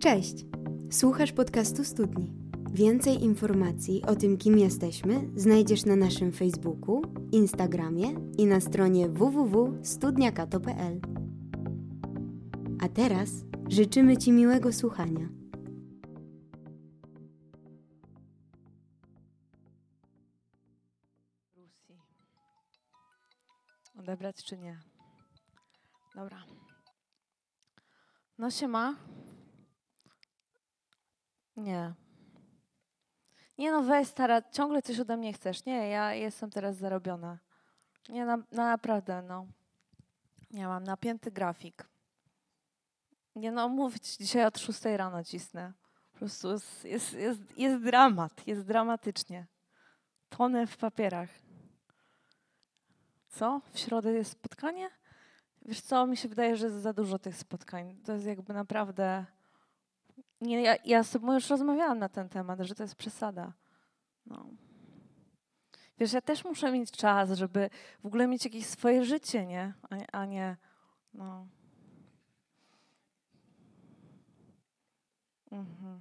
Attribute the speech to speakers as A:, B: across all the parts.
A: Cześć! Słuchasz podcastu Studni. Więcej informacji o tym, kim jesteśmy, znajdziesz na naszym Facebooku, Instagramie i na stronie www.studniakato.pl. A teraz życzymy Ci miłego słuchania.
B: Odebrać czy nie? Dobra. No się ma? Nie. Nie no, weź stara, ciągle coś ode mnie chcesz. Nie, ja jestem teraz zarobiona. Nie, na, na naprawdę, no. Nie, mam napięty grafik. Nie no, mówić dzisiaj od 6 rano cisnę. Po prostu jest, jest, jest, jest dramat, jest dramatycznie. Tonę w papierach. Co? W środę jest spotkanie? Wiesz co, mi się wydaje, że jest za dużo tych spotkań. To jest jakby naprawdę... Nie, ja, ja z tobą już rozmawiałam na ten temat, że to jest przesada. No. Wiesz, ja też muszę mieć czas, żeby w ogóle mieć jakieś swoje życie, nie? A, a nie... No. Mhm.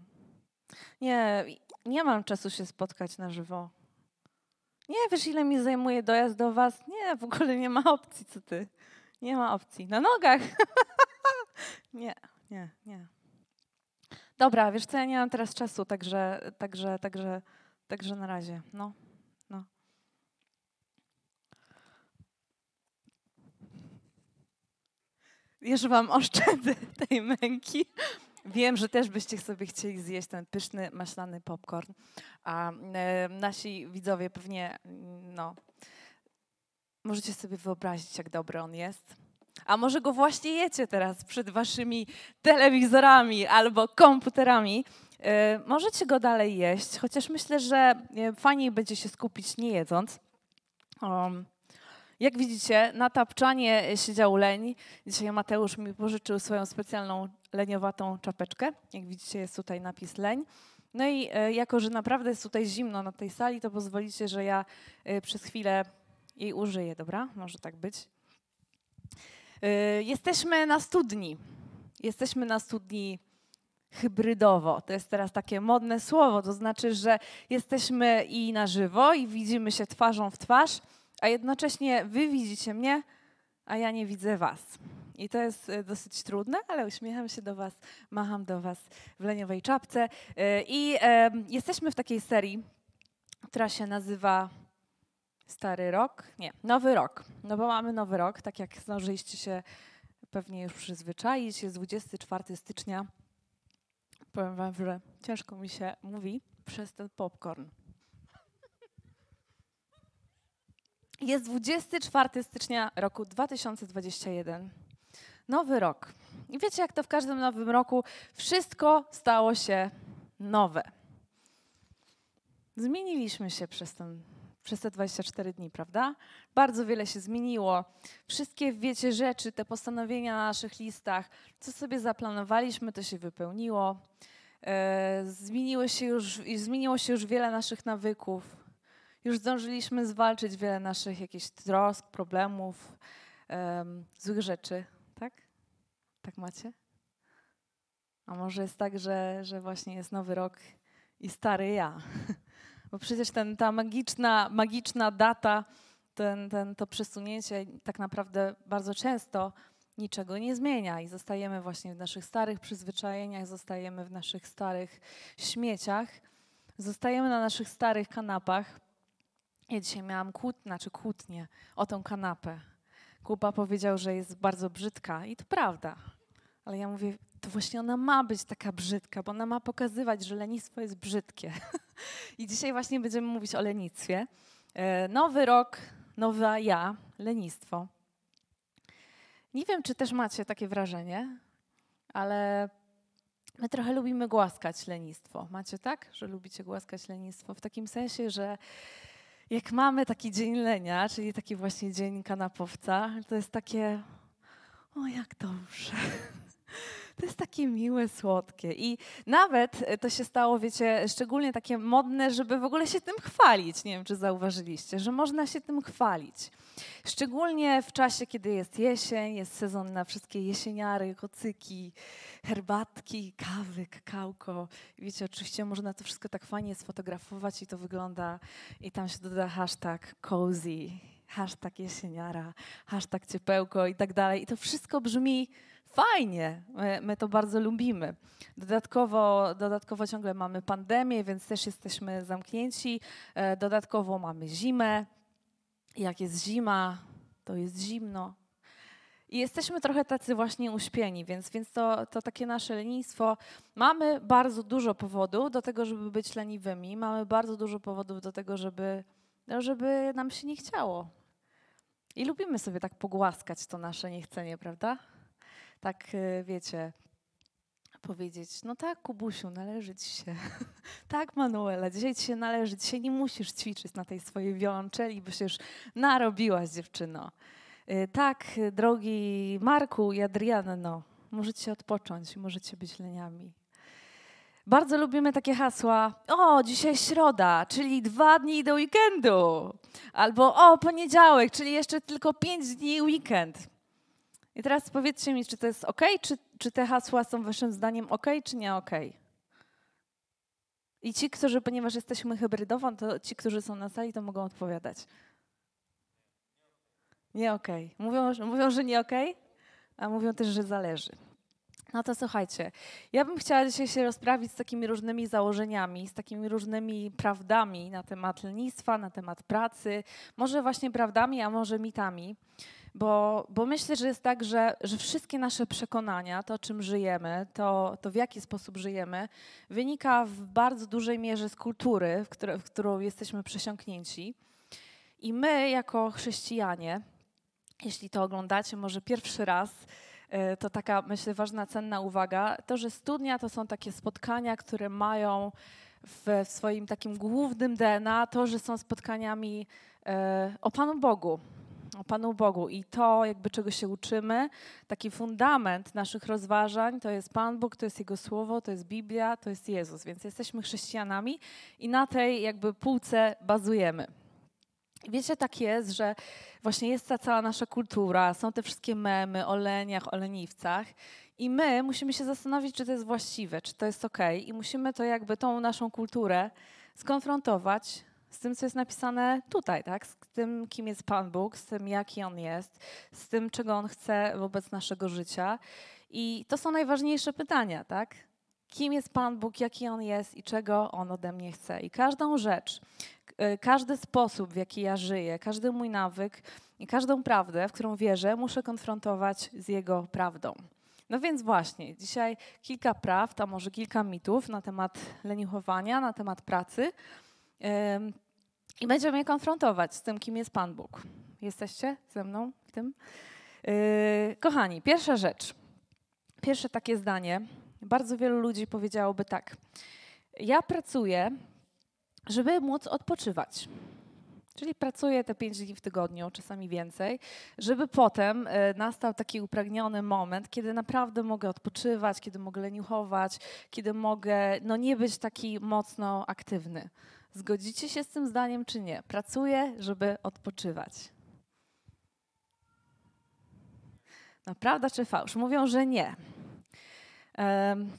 B: Nie, nie mam czasu się spotkać na żywo. Nie, wiesz, ile mi zajmuje dojazd do was? Nie, w ogóle nie ma opcji, co ty. Nie ma opcji. Na nogach. nie, nie, nie. Dobra, wiesz co, ja nie mam teraz czasu, także, także, także, także na razie. No, no. Już wam oszczędzę tej męki. Wiem, że też byście sobie chcieli zjeść ten pyszny, maślany popcorn, a e, nasi widzowie pewnie, no, możecie sobie wyobrazić, jak dobry on jest. A może go właśnie jecie teraz przed waszymi telewizorami albo komputerami. E, możecie go dalej jeść, chociaż myślę, że e, fajniej będzie się skupić nie jedząc. Um, jak widzicie, na tapczanie siedział leń. Dzisiaj Mateusz mi pożyczył swoją specjalną leniowatą czapeczkę. Jak widzicie, jest tutaj napis leń. No i e, jako, że naprawdę jest tutaj zimno na tej sali, to pozwolicie, że ja przez chwilę jej użyję, dobra? Może tak być. E, jesteśmy na studni. Jesteśmy na studni hybrydowo. To jest teraz takie modne słowo, to znaczy, że jesteśmy i na żywo, i widzimy się twarzą w twarz, a jednocześnie wy widzicie mnie, a ja nie widzę was. I to jest e, dosyć trudne, ale uśmiecham się do was, macham do was w leniowej czapce. E, I jesteśmy w takiej serii, która się nazywa Stary Rok? Nie, Nowy Rok. No bo mamy Nowy Rok, tak jak zdążyliście się pewnie już przyzwyczaić. Jest 24 stycznia. Powiem wam, że ciężko mi się mówi przez ten popcorn. Jest 24 stycznia roku 2021. Nowy rok. I wiecie, jak to w każdym nowym roku, wszystko stało się nowe. Zmieniliśmy się przez, ten, przez te 24 dni, prawda? Bardzo wiele się zmieniło. Wszystkie, wiecie, rzeczy, te postanowienia na naszych listach, co sobie zaplanowaliśmy, to się wypełniło. E, zmieniło się już, zmieniło się już wiele naszych nawyków. Już zdążyliśmy zwalczyć wiele naszych jakichś trosk, problemów, złych rzeczy, tak? Tak macie? A może jest tak, że, że właśnie jest nowy rok i stary ja? Bo przecież ten, ta magiczna, magiczna data, ten, ten, to przesunięcie tak naprawdę bardzo często niczego nie zmienia i zostajemy właśnie w naszych starych przyzwyczajeniach, zostajemy w naszych starych śmieciach, zostajemy na naszych starych kanapach. Ja dzisiaj miałam kłót, znaczy kłótnię o tą kanapę. Kuba powiedział, że jest bardzo brzydka i to prawda. Ale ja mówię, to właśnie ona ma być taka brzydka, bo ona ma pokazywać, że lenistwo jest brzydkie. I dzisiaj właśnie będziemy mówić o lenistwie. E, nowy rok, nowa ja, lenistwo. Nie wiem, czy też macie takie wrażenie, ale my trochę lubimy głaskać lenistwo. Macie tak, że lubicie głaskać lenistwo? W takim sensie, że jak mamy taki dzień lenia, czyli taki właśnie dzień kanapowca, to jest takie, o jak dobrze. To jest takie miłe, słodkie. I nawet to się stało, wiecie, szczególnie takie modne, żeby w ogóle się tym chwalić. Nie wiem, czy zauważyliście, że można się tym chwalić. Szczególnie w czasie, kiedy jest jesień, jest sezon na wszystkie jesieniary, kocyki, herbatki, kawy, kakałko. Wiecie, oczywiście można to wszystko tak fajnie sfotografować i to wygląda, i tam się doda hashtag cozy, hashtag jesieniara, hashtag ciepełko i tak dalej. I to wszystko brzmi fajnie, my, my, to bardzo lubimy. Dodatkowo, dodatkowo ciągle mamy pandemię, więc też jesteśmy zamknięci. E, dodatkowo mamy zimę. Jak jest zima, to jest zimno. I jesteśmy trochę tacy właśnie uśpieni, więc, więc to, to takie nasze lenistwo. Mamy bardzo dużo powodów do tego, żeby być leniwymi. Mamy bardzo dużo powodów do tego, żeby, no, żeby nam się nie chciało. I lubimy sobie tak pogłaskać to nasze niechcenie, prawda? Tak, y, wiecie, powiedzieć, no tak, Kubusiu, należy ci się. tak, Manuela, dzisiaj ci się należy, dzisiaj nie musisz ćwiczyć na tej swojej wiolonczeli, bo się już narobiłaś, dziewczyno. Y, tak, drogi Marku i Adrianno, możecie odpocząć, możecie być leniami. Bardzo lubimy takie hasła, o, dzisiaj środa, czyli dwa dni do weekendu. Albo o, poniedziałek, czyli jeszcze tylko pięć dni weekend. I teraz powiedzcie mi, czy to jest ok, czy, czy te hasła są waszym zdaniem ok, czy nie ok? I ci, którzy, ponieważ jesteśmy hybrydową, to ci, którzy są na sali, to mogą odpowiadać. Nie ok. Mówią, mówią, że nie ok, a mówią też, że zależy. No to słuchajcie, ja bym chciała dzisiaj się rozprawić z takimi różnymi założeniami, z takimi różnymi prawdami na temat lenistwa, na temat pracy, może właśnie prawdami, a może mitami. Bo, bo myślę, że jest tak, że, że wszystkie nasze przekonania, to czym żyjemy, to, to w jaki sposób żyjemy, wynika w bardzo dużej mierze z kultury, w, które, w którą jesteśmy przesiąknięci. I my, jako chrześcijanie, jeśli to oglądacie może pierwszy raz, e, to taka, myślę, ważna, cenna uwaga, to, że studnia to są takie spotkania, które mają w swoim takim głównym DNA to, że są spotkaniami e, o Panu Bogu, o Panu Bogu i to, jakby czego się uczymy, taki fundament naszych rozważań to jest Pan Bóg, to jest Jego Słowo, to jest Biblia, to jest Jezus. Więc jesteśmy chrześcijanami i na tej jakby półce bazujemy. I wiecie, tak jest, że właśnie jest ta cała nasza kultura, są te wszystkie memy o leniach, o leniwcach i my musimy się zastanowić, czy to jest właściwe, czy to jest ok i musimy to jakby tą naszą kulturę skonfrontować z tym, co jest napisane tutaj, tak? z tym, kim jest Pan Bóg, z tym, jaki On jest, z tym, czego On chce wobec naszego życia. I to są najważniejsze pytania, tak? Kim jest Pan Bóg, jaki On jest i czego On ode mnie chce. I każdą rzecz, y, każdy sposób, w jaki ja żyję, każdy mój nawyk i każdą prawdę, w którą wierzę, muszę konfrontować z Jego prawdą. No więc właśnie, dzisiaj kilka prawd, a może kilka mitów na temat leniuchowania, na temat pracy. I będziemy je konfrontować z tym, kim jest Pan Bóg. Jesteście ze mną w tym? Yy, kochani, pierwsza rzecz. Pierwsze takie zdanie. Bardzo wielu ludzi powiedziałoby tak. Ja pracuję, żeby móc odpoczywać. Czyli pracuję te pięć dni w tygodniu, czasami więcej, żeby potem e, nastał taki upragniony moment, kiedy naprawdę mogę odpoczywać, kiedy mogę leniuchować, kiedy mogę no, nie być taki mocno aktywny. Zgodzicie się z tym zdaniem, czy nie? Pracuję, żeby odpoczywać. No, prawda czy fałsz? Mówią, że nie. Um,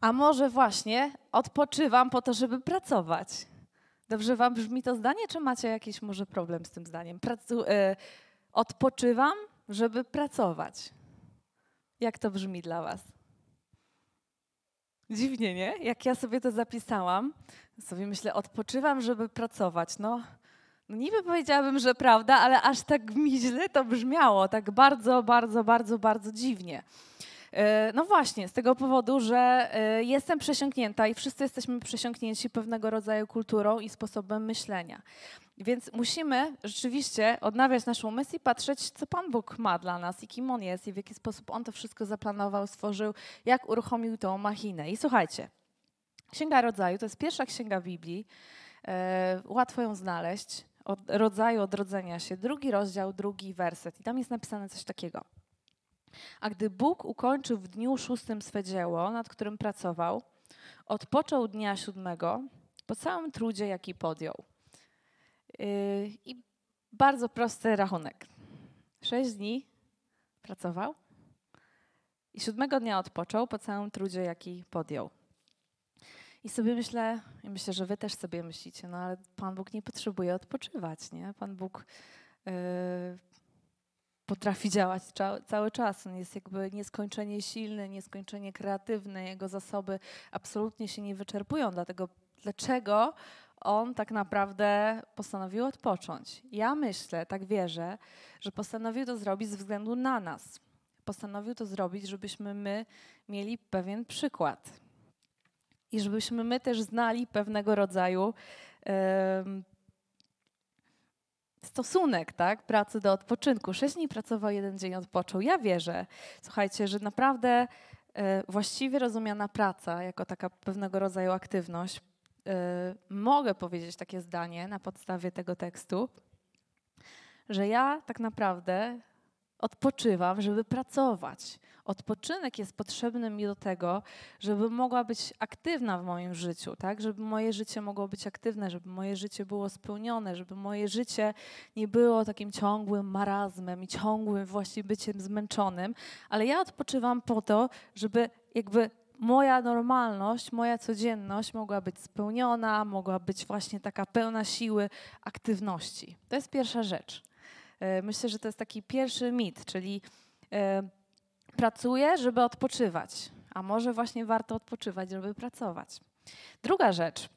B: a może właśnie odpoczywam po to, żeby pracować? Dobrze wam brzmi to zdanie, czy macie jakiś może problem z tym zdaniem? Pracu y odpoczywam, żeby pracować. Jak to brzmi dla was? Dziwnie, nie? Jak ja sobie to zapisałam, sobie myślę, odpoczywam, żeby pracować. No, no niby powiedziałabym, że prawda, ale aż tak mi źle to brzmiało, tak bardzo, bardzo, bardzo, bardzo dziwnie. E, no właśnie, z tego powodu, że e, jestem przesiąknięta i wszyscy jesteśmy przesiąknięci pewnego rodzaju kulturą i sposobem myślenia. Więc musimy rzeczywiście odnawiać naszą myśl i patrzeć, co Pan Bóg ma dla nas i kim On jest i w jaki sposób On to wszystko zaplanował, stworzył, jak uruchomił tą machinę. I słuchajcie, Księga Rodzaju to jest pierwsza księga Biblii, e, łatwo ją znaleźć, od rodzaju odrodzenia się, drugi rozdział, drugi werset. I tam jest napisane coś takiego. A gdy Bóg ukończył w dniu szóstym swe dzieło, nad którym pracował, odpoczął dnia siódmego po całym trudzie, jaki podjął. Yy, I bardzo prosty rachunek. Sześć dni pracował i siódmego dnia odpoczął po całym trudzie, jaki podjął. I sobie myślę, i myślę, że wy też sobie myślicie, no ale Pan Bóg nie potrzebuje odpoczywać, nie? Pan Bóg yy, potrafi działać cały czas. On jest jakby nieskończenie silny, nieskończenie kreatywny. Jego zasoby absolutnie się nie wyczerpują. Dlatego dlaczego on tak naprawdę postanowił odpocząć? Ja myślę, tak wierzę, że postanowił to zrobić ze względu na nas. Postanowił to zrobić, żebyśmy my mieli pewien przykład. I żebyśmy my też znali pewnego rodzaju stosunek tak, pracy do odpoczynku. Sześć dni pracował, jeden dzień odpoczął. Ja wierzę, słuchajcie, że naprawdę e, właściwie rozumiana praca jako taka pewnego rodzaju aktywność, e, mogę powiedzieć takie zdanie na podstawie tego tekstu, że ja tak naprawdę odpoczywam, żeby pracować. Odpoczynek jest potrzebny mi do tego, żeby mogła być aktywna w moim życiu, tak? Żeby moje życie mogło być aktywne, żeby moje życie było spełnione, żeby moje życie nie było takim ciągłym marazmem i ciągłym właśnie byciem zmęczonym, ale ja odpoczywam po to, żeby jakby moja normalność, moja codzienność mogła być spełniona, mogła być właśnie taka pełna siły, aktywności. To jest pierwsza rzecz. E, myślę, że to jest taki pierwszy mit, czyli e, pracuję, żeby odpoczywać, a może właśnie warto odpoczywać, żeby pracować. Druga rzecz.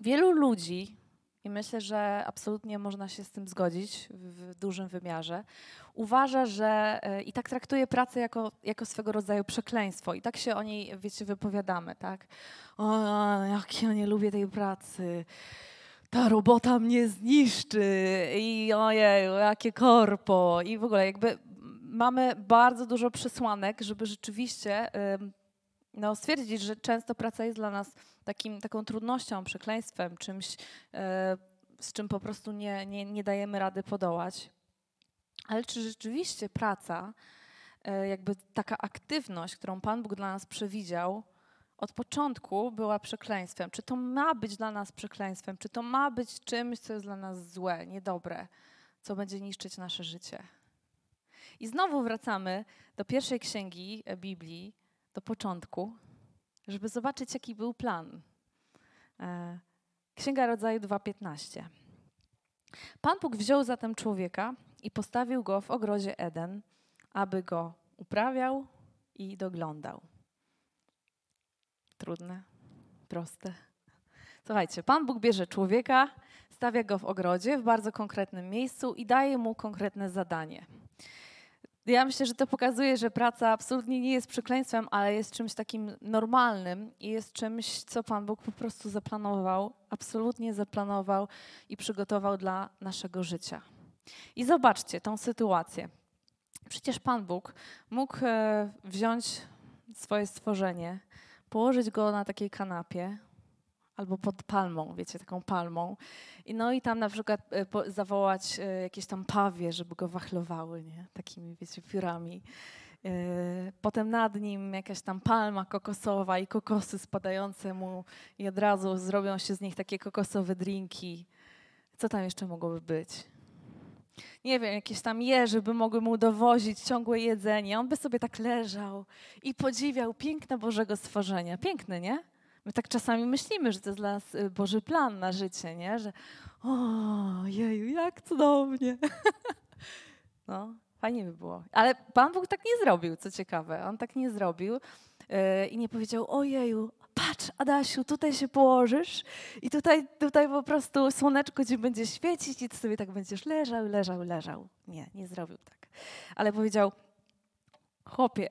B: Wielu ludzi, i myślę, że absolutnie można się z tym zgodzić w dużym wymiarze, uważa, że e, i tak traktuje pracę jako, jako swego rodzaju przekleństwo. I tak się o niej, wiecie, wypowiadamy, tak? O, jak ja nie lubię tej pracy ta robota mnie zniszczy i ojej, jakie korpo i w ogóle jakby mamy bardzo dużo przesłanek, żeby rzeczywiście no, stwierdzić, że często praca jest dla nas takim, taką trudnością, przekleństwem, czymś, e, z czym po prostu nie, nie, nie dajemy rady podołać. Ale czy rzeczywiście praca, e, jakby taka aktywność, którą Pan Bóg dla nas przewidział, od początku była przekleństwem. Czy to ma być dla nas przekleństwem? Czy to ma być czymś, co jest dla nas złe, niedobre, co będzie niszczyć nasze życie? I znowu wracamy do pierwszej księgi Biblii, do początku, żeby zobaczyć, jaki był plan. E, Księga Rodzaju 2:15. Pan Bóg wziął zatem człowieka i postawił go w ogrodzie Eden, aby go uprawiał i doglądał. Trudne, proste. Słuchajcie, Pan Bóg bierze człowieka, stawia go w ogrodzie, w bardzo konkretnym miejscu i daje mu konkretne zadanie. Ja myślę, że to pokazuje, że praca absolutnie nie jest przekleństwem, ale jest czymś takim normalnym i jest czymś, co Pan Bóg po prostu zaplanował, absolutnie zaplanował i przygotował dla naszego życia. I zobaczcie tą sytuację. Przecież Pan Bóg mógł e, wziąć swoje stworzenie, położyć go na takiej kanapie albo pod palmą, wiecie, taką palmą. I no i tam na przykład e, zawołać e, jakieś tam pawie, żeby go wachlowały, nie? Takimi, wiecie, piórami. E, potem nad nim jakaś tam palma kokosowa i kokosy spadające mu i od razu zrobią się z nich takie kokosowe drinki. Co tam jeszcze mogłoby być? Nie wiem, jakieś tam jeży by mogły mu dowozić ciągłe jedzenie. On by sobie tak leżał i podziwiał piękne Bożego stworzenia. Piękne, nie? My tak czasami myślimy, że to jest dla nas y, Boży plan na życie, nie? Że o, jeju, jak cudownie. No, fajnie by było. Ale Pan Bóg tak nie zrobił, co ciekawe. On tak nie zrobił yy, i nie powiedział, ojeju, patrz Adasiu, tutaj się położysz i tutaj, tutaj po prostu słoneczko ci będzie świecić i ty sobie tak będziesz leżał, leżał, leżał. Nie, nie zrobił tak. Ale powiedział, chłopie,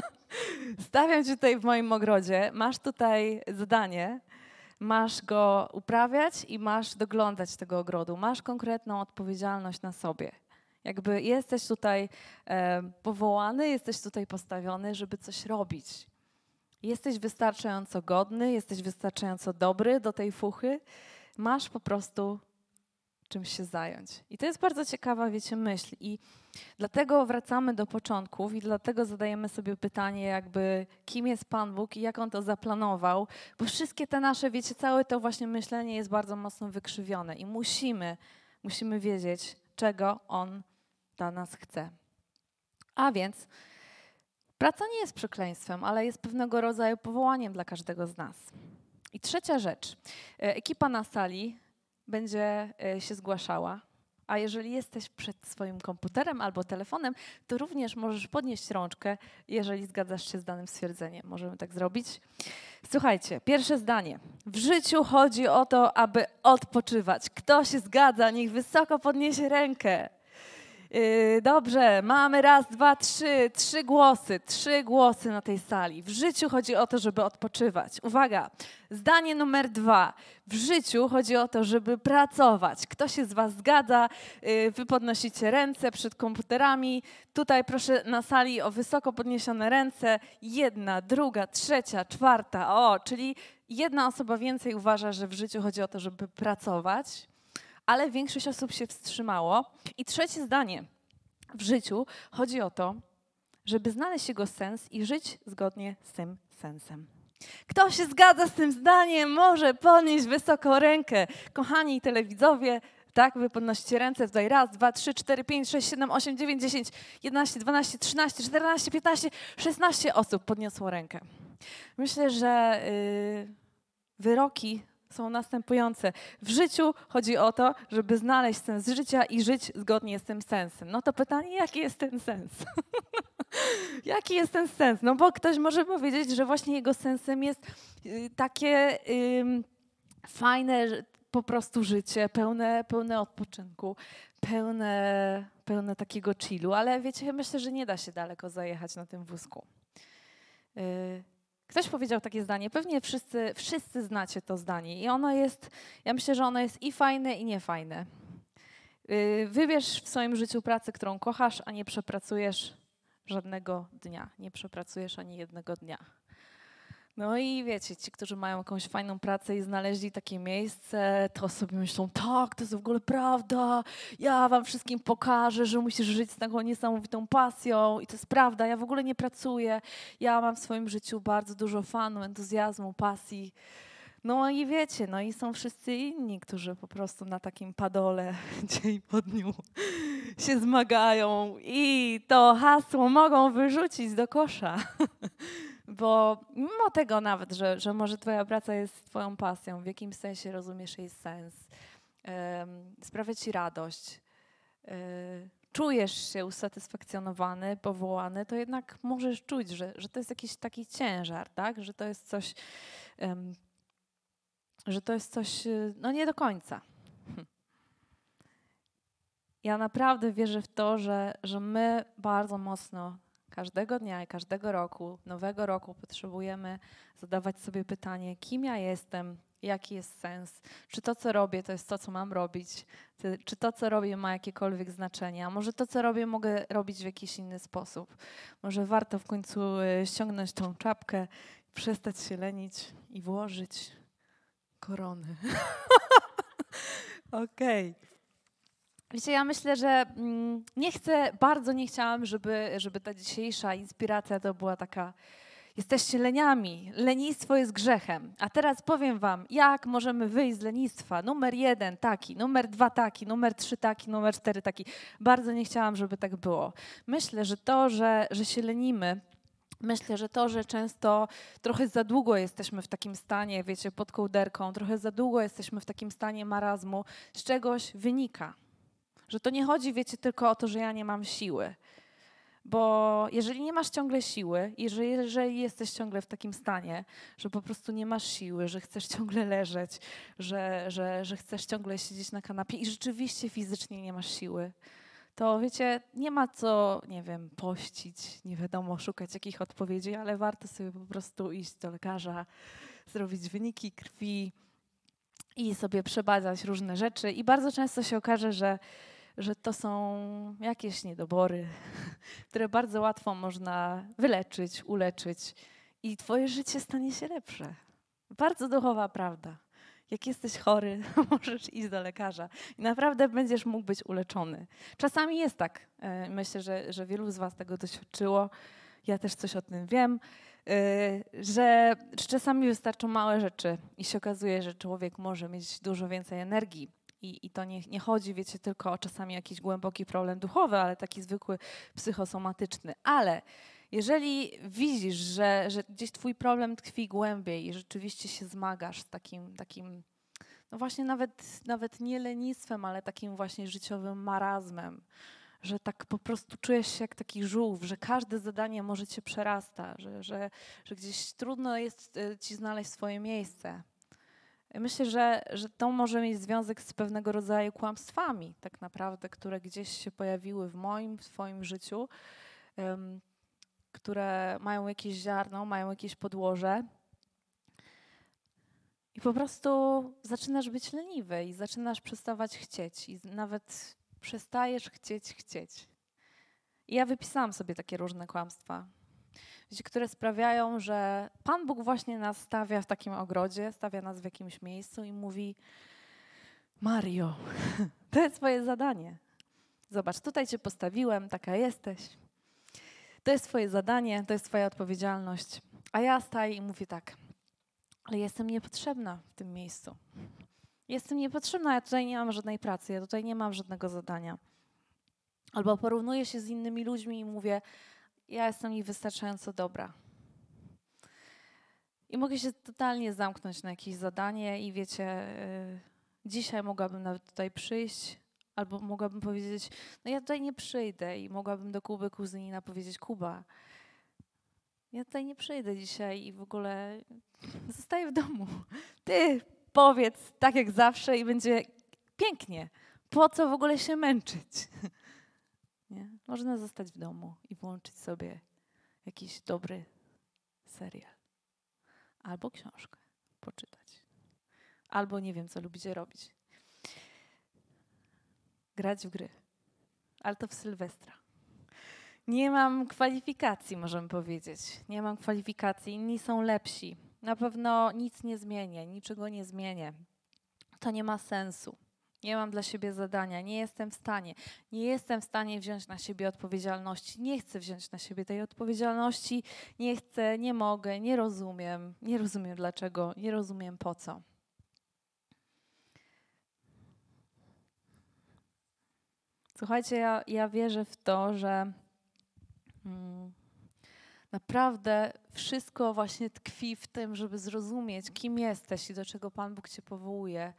B: stawiam cię tutaj w moim ogrodzie, masz tutaj zadanie, masz go uprawiać i masz doglądać tego ogrodu. Masz konkretną odpowiedzialność na sobie. Jakby jesteś tutaj e, powołany, jesteś tutaj postawiony, żeby coś robić. Jesteś wystarczająco godny, jesteś wystarczająco dobry do tej fuchy, masz po prostu czymś się zająć. I to jest bardzo ciekawa, wiecie, myśl. I dlatego wracamy do początków i dlatego zadajemy sobie pytanie, jakby kim jest Pan Bóg i jak On to zaplanował, bo wszystkie te nasze, wiecie, całe to właśnie myślenie jest bardzo mocno wykrzywione i musimy musimy wiedzieć, czego On dla nas chce. A więc praca nie jest przekleństwem, ale jest pewnego rodzaju powołaniem dla każdego z nas. I trzecia rzecz. E, ekipa na sali będzie e, się zgłaszała a jeżeli jesteś przed swoim komputerem albo telefonem, to również możesz podnieść rączkę, jeżeli zgadzasz się z danym stwierdzeniem. Możemy tak zrobić. Słuchajcie, pierwsze zdanie. W życiu chodzi o to, aby odpoczywać. Kto się zgadza, niech wysoko podniesie rękę. Yy, dobrze, mamy raz, dwa, trzy, trzy głosy, trzy głosy na tej sali. W życiu chodzi o to, żeby odpoczywać. Uwaga, zdanie numer dwa. W życiu chodzi o to, żeby pracować. Kto się z Was zgadza? Yy, wy podnosicie ręce przed komputerami. Tutaj proszę na sali o wysoko podniesione ręce. Jedna, druga, trzecia, czwarta. O, czyli jedna osoba więcej uważa, że w życiu chodzi o to, żeby pracować ale większość osób się wstrzymało. I trzecie zdanie. W życiu chodzi o to, żeby znaleźć jego sens i żyć zgodnie z tym sensem. Kto się zgadza z tym zdaniem, może podnieść wysoko rękę. Kochani telewidzowie, tak, wy podnosicie ręce tutaj raz, dwa, trzy, cztery, pięć, sześć, siedem, osiem, dziewięć, dziesięć, jedenaście, dwanaście, trzynaście, czternaście, piętnaście, szesnaście osób podniosło rękę. Myślę, że yy, wyroki są następujące. W życiu chodzi o to, żeby znaleźć sens życia i żyć zgodnie z tym sensem. No to pytanie, jaki jest ten sens? jaki jest ten sens? No bo ktoś może powiedzieć, że właśnie jego sensem jest y, takie fajne po prostu życie, pełne, pełne odpoczynku, pełne, pełne takiego chillu, ale wiecie, myślę, że nie da się daleko zajechać na tym wózku. Y, Ktoś powiedział takie zdanie, pewnie wszyscy, wszyscy znacie to zdanie i ono jest, ja myślę, że ono jest i fajne, i niefajne. Y, wybierz w swoim życiu pracę, którą kochasz, a nie przepracujesz żadnego dnia. Nie przepracujesz ani jednego dnia. No i wiecie, ci, którzy mają jakąś fajną pracę i znaleźli takie miejsce, to sobie myślą, tak, to jest w ogóle prawda, ja wam wszystkim pokażę, że musisz żyć z taką niesamowitą pasją i to jest prawda, ja w ogóle nie pracuję, ja mam w swoim życiu bardzo dużo fanu, entuzjazmu, pasji. No i wiecie, no i są wszyscy inni, którzy po prostu na takim padole dzień po dniu się zmagają i to hasło mogą wyrzucić do kosza. Bo mimo tego nawet, że, że może Twoja praca jest Twoją pasją, w jakimś sensie rozumiesz jej sens, sprawia Ci radość, um, czujesz się usatysfakcjonowany, powołany, to jednak możesz czuć, że, że to jest jakiś taki ciężar, tak? że to jest coś, że to jest coś, no nie do końca. Ja naprawdę wierzę w to, że, że my bardzo mocno każdego dnia i każdego roku, nowego roku potrzebujemy zadawać sobie pytanie, kim ja jestem, jaki jest sens, czy to, co robię, to jest to, co mam robić, czy to, co robię, ma jakiekolwiek znaczenie, a może to, co robię, mogę robić w jakiś inny sposób. Może warto w końcu e, ściągnąć tą czapkę, przestać się lenić i włożyć korony. Okej. Okay. Wiecie, ja myślę, że mm, nie chcę, bardzo nie chciałam, żeby, żeby ta dzisiejsza inspiracja to była taka jesteście leniami, lenistwo jest grzechem. A teraz powiem wam, jak możemy wyjść z lenistwa. Numer jeden taki, numer dwa taki, numer trzy taki, numer cztery taki. Bardzo nie chciałam, żeby tak było. Myślę, że to, że, że się lenimy, Myślę, że to, że często trochę za długo jesteśmy w takim stanie, wiecie, pod kołderką, trochę za długo jesteśmy w takim stanie marazmu, z czegoś wynika. Że to nie chodzi, wiecie, tylko o to, że ja nie mam siły. Bo jeżeli nie masz ciągle siły, jeżeli, jeżeli jesteś ciągle w takim stanie, że po prostu nie masz siły, że chcesz ciągle leżeć, że, że, że chcesz ciągle siedzieć na kanapie i rzeczywiście fizycznie nie masz siły, to wiecie, nie ma co, nie wiem, pościć, nie wiadomo, szukać jakich odpowiedzi, ale warto sobie po prostu iść do lekarza, zrobić wyniki krwi i sobie przebadać różne rzeczy. I bardzo często się okaże, że że to są jakieś niedobory, które bardzo łatwo można wyleczyć, uleczyć i Twoje życie stanie się lepsze. Bardzo duchowa prawda. Jak jesteś chory, możesz iść do lekarza i naprawdę będziesz mógł być uleczony. Czasami jest tak. E, myślę, że, że wielu z Was tego doświadczyło. Ja też coś o tym wiem, e, że czasami wystarczą małe rzeczy i się okazuje, że człowiek może mieć dużo więcej energii I, I to nie, nie chodzi, wiecie, tylko o czasami jakiś głęboki problem duchowy, ale taki zwykły psychosomatyczny. Ale jeżeli widzisz, że, że gdzieś twój problem tkwi głębiej i rzeczywiście się zmagasz z takim, takim no właśnie nawet, nawet nie lenistwem, ale takim właśnie życiowym marazmem, że tak po prostu czujesz się jak taki żółw, że każde zadanie może cię przerasta, że, że, że gdzieś trudno jest e, ci znaleźć swoje miejsce. Myślę, że, że to może mieć związek z pewnego rodzaju kłamstwami, tak naprawdę, które gdzieś się pojawiły w moim, w Twoim życiu, um, które mają jakieś ziarno, mają jakieś podłoże. I po prostu zaczynasz być leniwy i zaczynasz przestawać chcieć, i nawet przestajesz chcieć chcieć. I ja wypisałam sobie takie różne kłamstwa, które sprawiają, że Pan Bóg właśnie nas stawia w takim ogrodzie, stawia nas w jakimś miejscu i mówi: Mario, to jest Twoje zadanie. Zobacz, tutaj Cię postawiłem, taka jesteś. To jest Twoje zadanie, to jest Twoja odpowiedzialność. A ja staję i mówię tak, ale jestem niepotrzebna w tym miejscu. Jestem niepotrzebna, ja tutaj nie mam żadnej pracy, ja tutaj nie mam żadnego zadania. Albo porównuję się z innymi ludźmi i mówię, ja jestem niewystarczająco dobra. I mogę się totalnie zamknąć na jakieś zadanie i wiecie, yy, dzisiaj mogłabym nawet tutaj przyjść, albo mogłabym powiedzieć, no ja tutaj nie przyjdę i mogłabym do Kuby kuzynina powiedzieć, Kuba, ja tutaj nie przyjdę dzisiaj i w ogóle zostaję w domu. Ty powiedz tak jak zawsze i będzie pięknie. Po co w ogóle się męczyć? Nie? Można zostać w domu i włączyć sobie jakiś dobry serial. Albo książkę poczytać. Albo nie wiem, co lubicie robić. Grać w gry. Ale to w Sylwestra. Nie mam kwalifikacji, możemy powiedzieć. Nie mam kwalifikacji. Inni są lepsi. Na pewno nic nie zmienię, niczego nie zmienię. To nie ma sensu. Nie mam dla siebie zadania, nie jestem w stanie. Nie jestem w stanie wziąć na siebie odpowiedzialności. Nie chcę wziąć na siebie tej odpowiedzialności. Nie chcę, nie mogę, nie rozumiem. Nie rozumiem dlaczego, nie rozumiem po co. Słuchajcie, ja, ja wierzę w to, że Hmm. Naprawdę wszystko właśnie tkwi w tym, żeby zrozumieć, kim jesteś i do czego Pan Bóg Cię powołuje.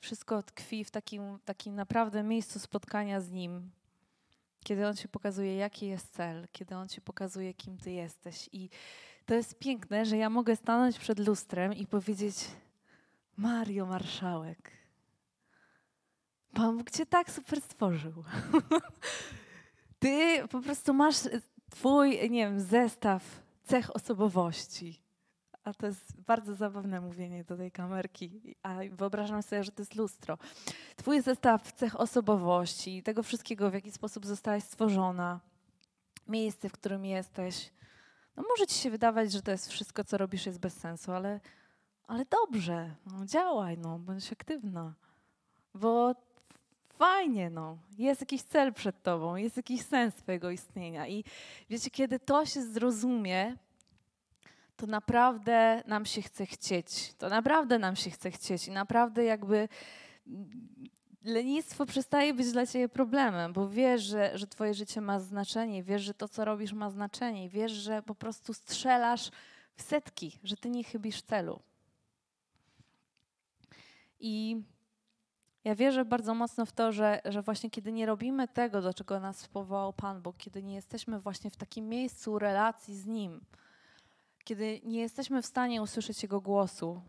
B: Wszystko tkwi w takim, takim naprawdę miejscu spotkania z Nim, kiedy On Ci pokazuje, jaki jest cel, kiedy On Ci pokazuje, kim Ty jesteś. I to jest piękne, że ja mogę stanąć przed lustrem i powiedzieć: Mario Marszałek, Pan Bóg Cię tak super stworzył. Ty po prostu masz twój, nie wiem, zestaw cech osobowości. A to jest bardzo zabawne mówienie do tej kamerki, a wyobrażam sobie, że to jest lustro. Twój zestaw cech osobowości, tego wszystkiego, w jaki sposób zostałaś stworzona, miejsce, w którym jesteś. No może ci się wydawać, że to jest wszystko, co robisz, jest bez sensu, ale, ale dobrze, no, działaj, no, bądź aktywna. Bo fajnie, no. Jest jakiś cel przed tobą, jest jakiś sens twojego istnienia. I wiecie, kiedy to się zrozumie, to naprawdę nam się chce chcieć. To naprawdę nam się chce chcieć. I naprawdę jakby lenistwo przestaje być dla ciebie problemem, bo wiesz, że, że twoje życie ma znaczenie, wiesz, że to, co robisz, ma znaczenie, wiesz, że po prostu strzelasz w setki, że ty nie chybisz celu. I ja wierzę bardzo mocno w to, że, że właśnie kiedy nie robimy tego, do czego nas powołał Pan Bóg, kiedy nie jesteśmy właśnie w takim miejscu relacji z Nim, kiedy nie jesteśmy w stanie usłyszeć Jego głosu,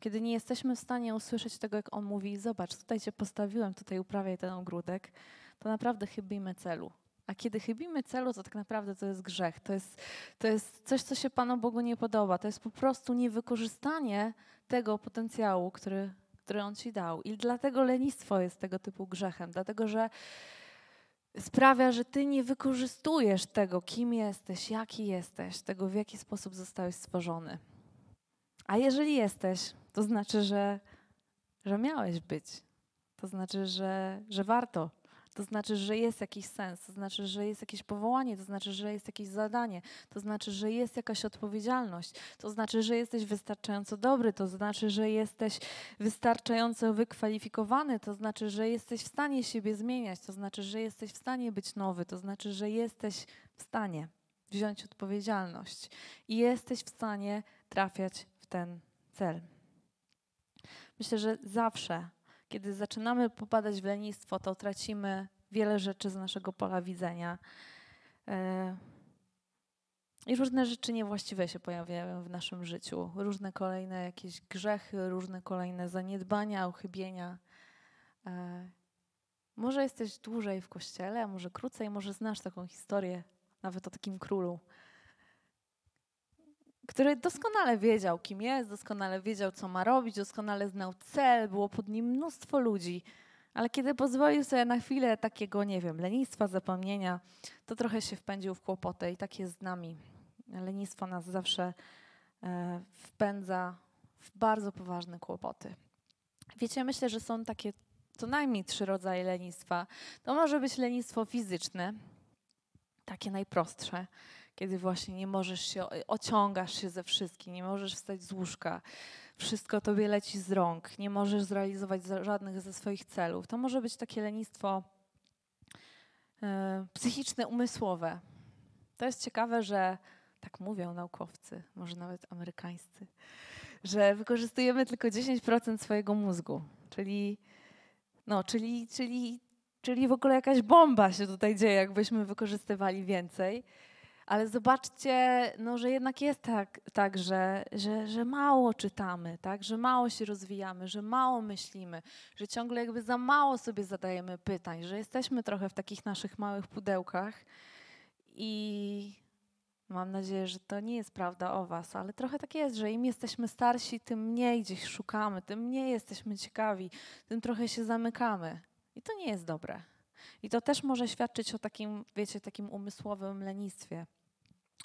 B: kiedy nie jesteśmy w stanie usłyszeć tego, jak On mówi, zobacz, tutaj Cię postawiłem, tutaj uprawiaj ten ogródek, to naprawdę chybimy celu. A kiedy chybimy celu, to tak naprawdę to jest grzech. To jest, to jest coś, co się Panu Bogu nie podoba. To jest po prostu niewykorzystanie tego potencjału, który który On ci dał. I dlatego lenistwo jest tego typu grzechem, dlatego że sprawia, że ty nie wykorzystujesz tego, kim jesteś, jaki jesteś, tego, w jaki sposób zostałeś stworzony. A jeżeli jesteś, to znaczy, że, że miałeś być. To znaczy, że, że warto To znaczy, że jest jakiś sens, to znaczy, że jest jakieś powołanie, to znaczy, że jest jakieś zadanie, to znaczy, że jest jakaś odpowiedzialność, to znaczy, że jesteś wystarczająco dobry, to znaczy, że jesteś wystarczająco wykwalifikowany, to znaczy, że jesteś w stanie siebie zmieniać, to znaczy, że jesteś w stanie być nowy, to znaczy, że jesteś w stanie wziąć odpowiedzialność i jesteś w stanie trafiać w ten cel. Myślę, że zawsze kiedy zaczynamy popadać w lenistwo, to tracimy wiele rzeczy z naszego pola widzenia. E, I różne rzeczy niewłaściwe się pojawiają w naszym życiu. Różne kolejne jakieś grzechy, różne kolejne zaniedbania, uchybienia. E, może jesteś dłużej w kościele, a może krócej, może znasz taką historię, nawet o takim królu który doskonale wiedział, kim jest, doskonale wiedział, co ma robić, doskonale znał cel, było pod nim mnóstwo ludzi. Ale kiedy pozwolił sobie na chwilę takiego, nie wiem, lenistwa, zapomnienia, to trochę się wpędził w kłopoty i tak jest z nami. Lenistwo nas zawsze e, wpędza w bardzo poważne kłopoty. Wiecie, myślę, że są takie co najmniej trzy rodzaje lenistwa. To może być lenistwo fizyczne, takie najprostsze kiedy właśnie nie możesz się, ociągasz się ze wszystkim, nie możesz wstać z łóżka, wszystko tobie leci z rąk, nie możesz zrealizować żadnych ze swoich celów. To może być takie lenistwo e, psychiczne, umysłowe. To jest ciekawe, że tak mówią naukowcy, może nawet amerykańscy, że wykorzystujemy tylko 10% swojego mózgu, czyli, no, czyli, czyli, czyli w ogóle jakaś bomba się tutaj dzieje, jakbyśmy wykorzystywali więcej. Ale zobaczcie, no, że jednak jest tak, tak że, że, że mało czytamy, tak? że mało się rozwijamy, że mało myślimy, że ciągle jakby za mało sobie zadajemy pytań, że jesteśmy trochę w takich naszych małych pudełkach i mam nadzieję, że to nie jest prawda o Was, ale trochę tak jest, że im jesteśmy starsi, tym mniej gdzieś szukamy, tym mniej jesteśmy ciekawi, tym trochę się zamykamy. I to nie jest dobre. I to też może świadczyć o takim, wiecie, takim umysłowym lenistwie.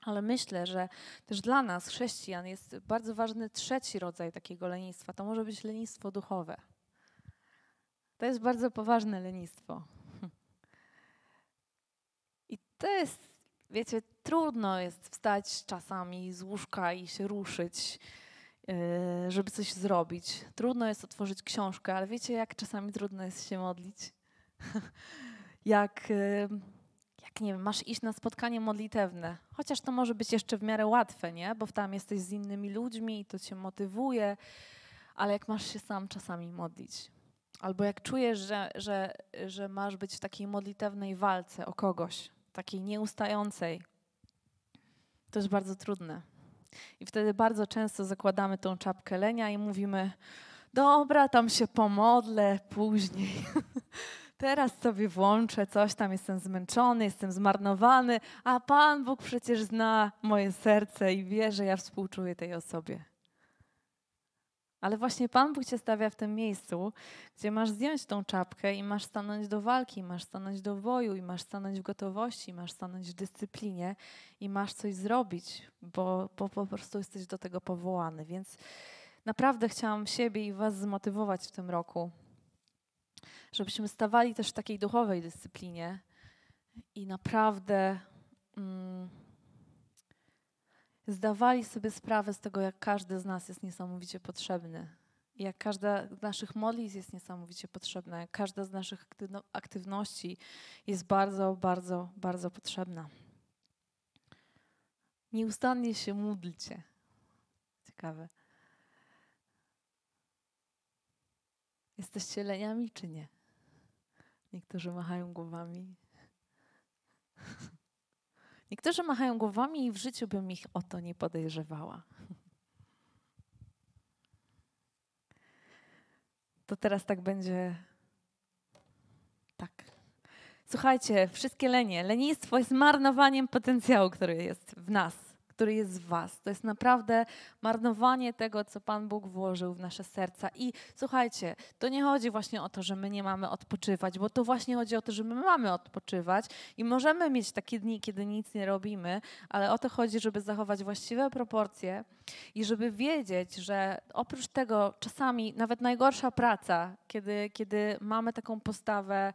B: Ale myślę, że też dla nas, chrześcijan, jest bardzo ważny trzeci rodzaj takiego lenistwa. To może być lenistwo duchowe. To jest bardzo poważne lenistwo. I to jest, wiecie, trudno jest wstać czasami z łóżka i się ruszyć, yy, żeby coś zrobić. Trudno jest otworzyć książkę, ale wiecie, jak czasami trudno jest się modlić? jak jak nie wiem, masz iść na spotkanie modlitewne, chociaż to może być jeszcze w miarę łatwe, nie? Bo tam jesteś z innymi ludźmi i to cię motywuje, ale jak masz się sam czasami modlić, albo jak czujesz, że, że, że masz być w takiej modlitewnej walce o kogoś, takiej nieustającej, to jest bardzo trudne. I wtedy bardzo często zakładamy tą czapkę lenia i mówimy: Dobra, tam się pomodlę później. teraz sobie włączę coś tam, jestem zmęczony, jestem zmarnowany, a Pan Bóg przecież zna moje serce i wie, że ja współczuję tej osobie. Ale właśnie Pan Bóg cię stawia w tym miejscu, gdzie masz zdjąć tą czapkę i masz stanąć do walki, masz stanąć do boju, i masz stanąć w gotowości, masz stanąć w dyscyplinie i masz coś zrobić, bo, bo po prostu jesteś do tego powołany. Więc naprawdę chciałam siebie i Was zmotywować w tym roku, żebyśmy stawali też w takiej duchowej dyscyplinie i naprawdę mm, zdawali sobie sprawę z tego, jak każdy z nas jest niesamowicie potrzebny. Jak każda z naszych modlitw jest niesamowicie potrzebna, jak każda z naszych aktywności jest bardzo, bardzo, bardzo potrzebna. Nieustannie się módlcie. Ciekawe. Jesteście leniami czy nie? Niektórzy machają głowami. Niektórzy machają głowami i w życiu bym ich o to nie podejrzewała. To teraz tak będzie. Tak. Słuchajcie, wszystkie lenie. Lenistwo jest marnowaniem potencjału, który jest w nas który jest w Was. To jest naprawdę marnowanie tego, co Pan Bóg włożył w nasze serca. I słuchajcie, to nie chodzi właśnie o to, że my nie mamy odpoczywać, bo to właśnie chodzi o to, że my mamy odpoczywać i możemy mieć takie dni, kiedy nic nie robimy, ale o to chodzi, żeby zachować właściwe proporcje i żeby wiedzieć, że oprócz tego czasami nawet najgorsza praca, kiedy, kiedy mamy taką postawę,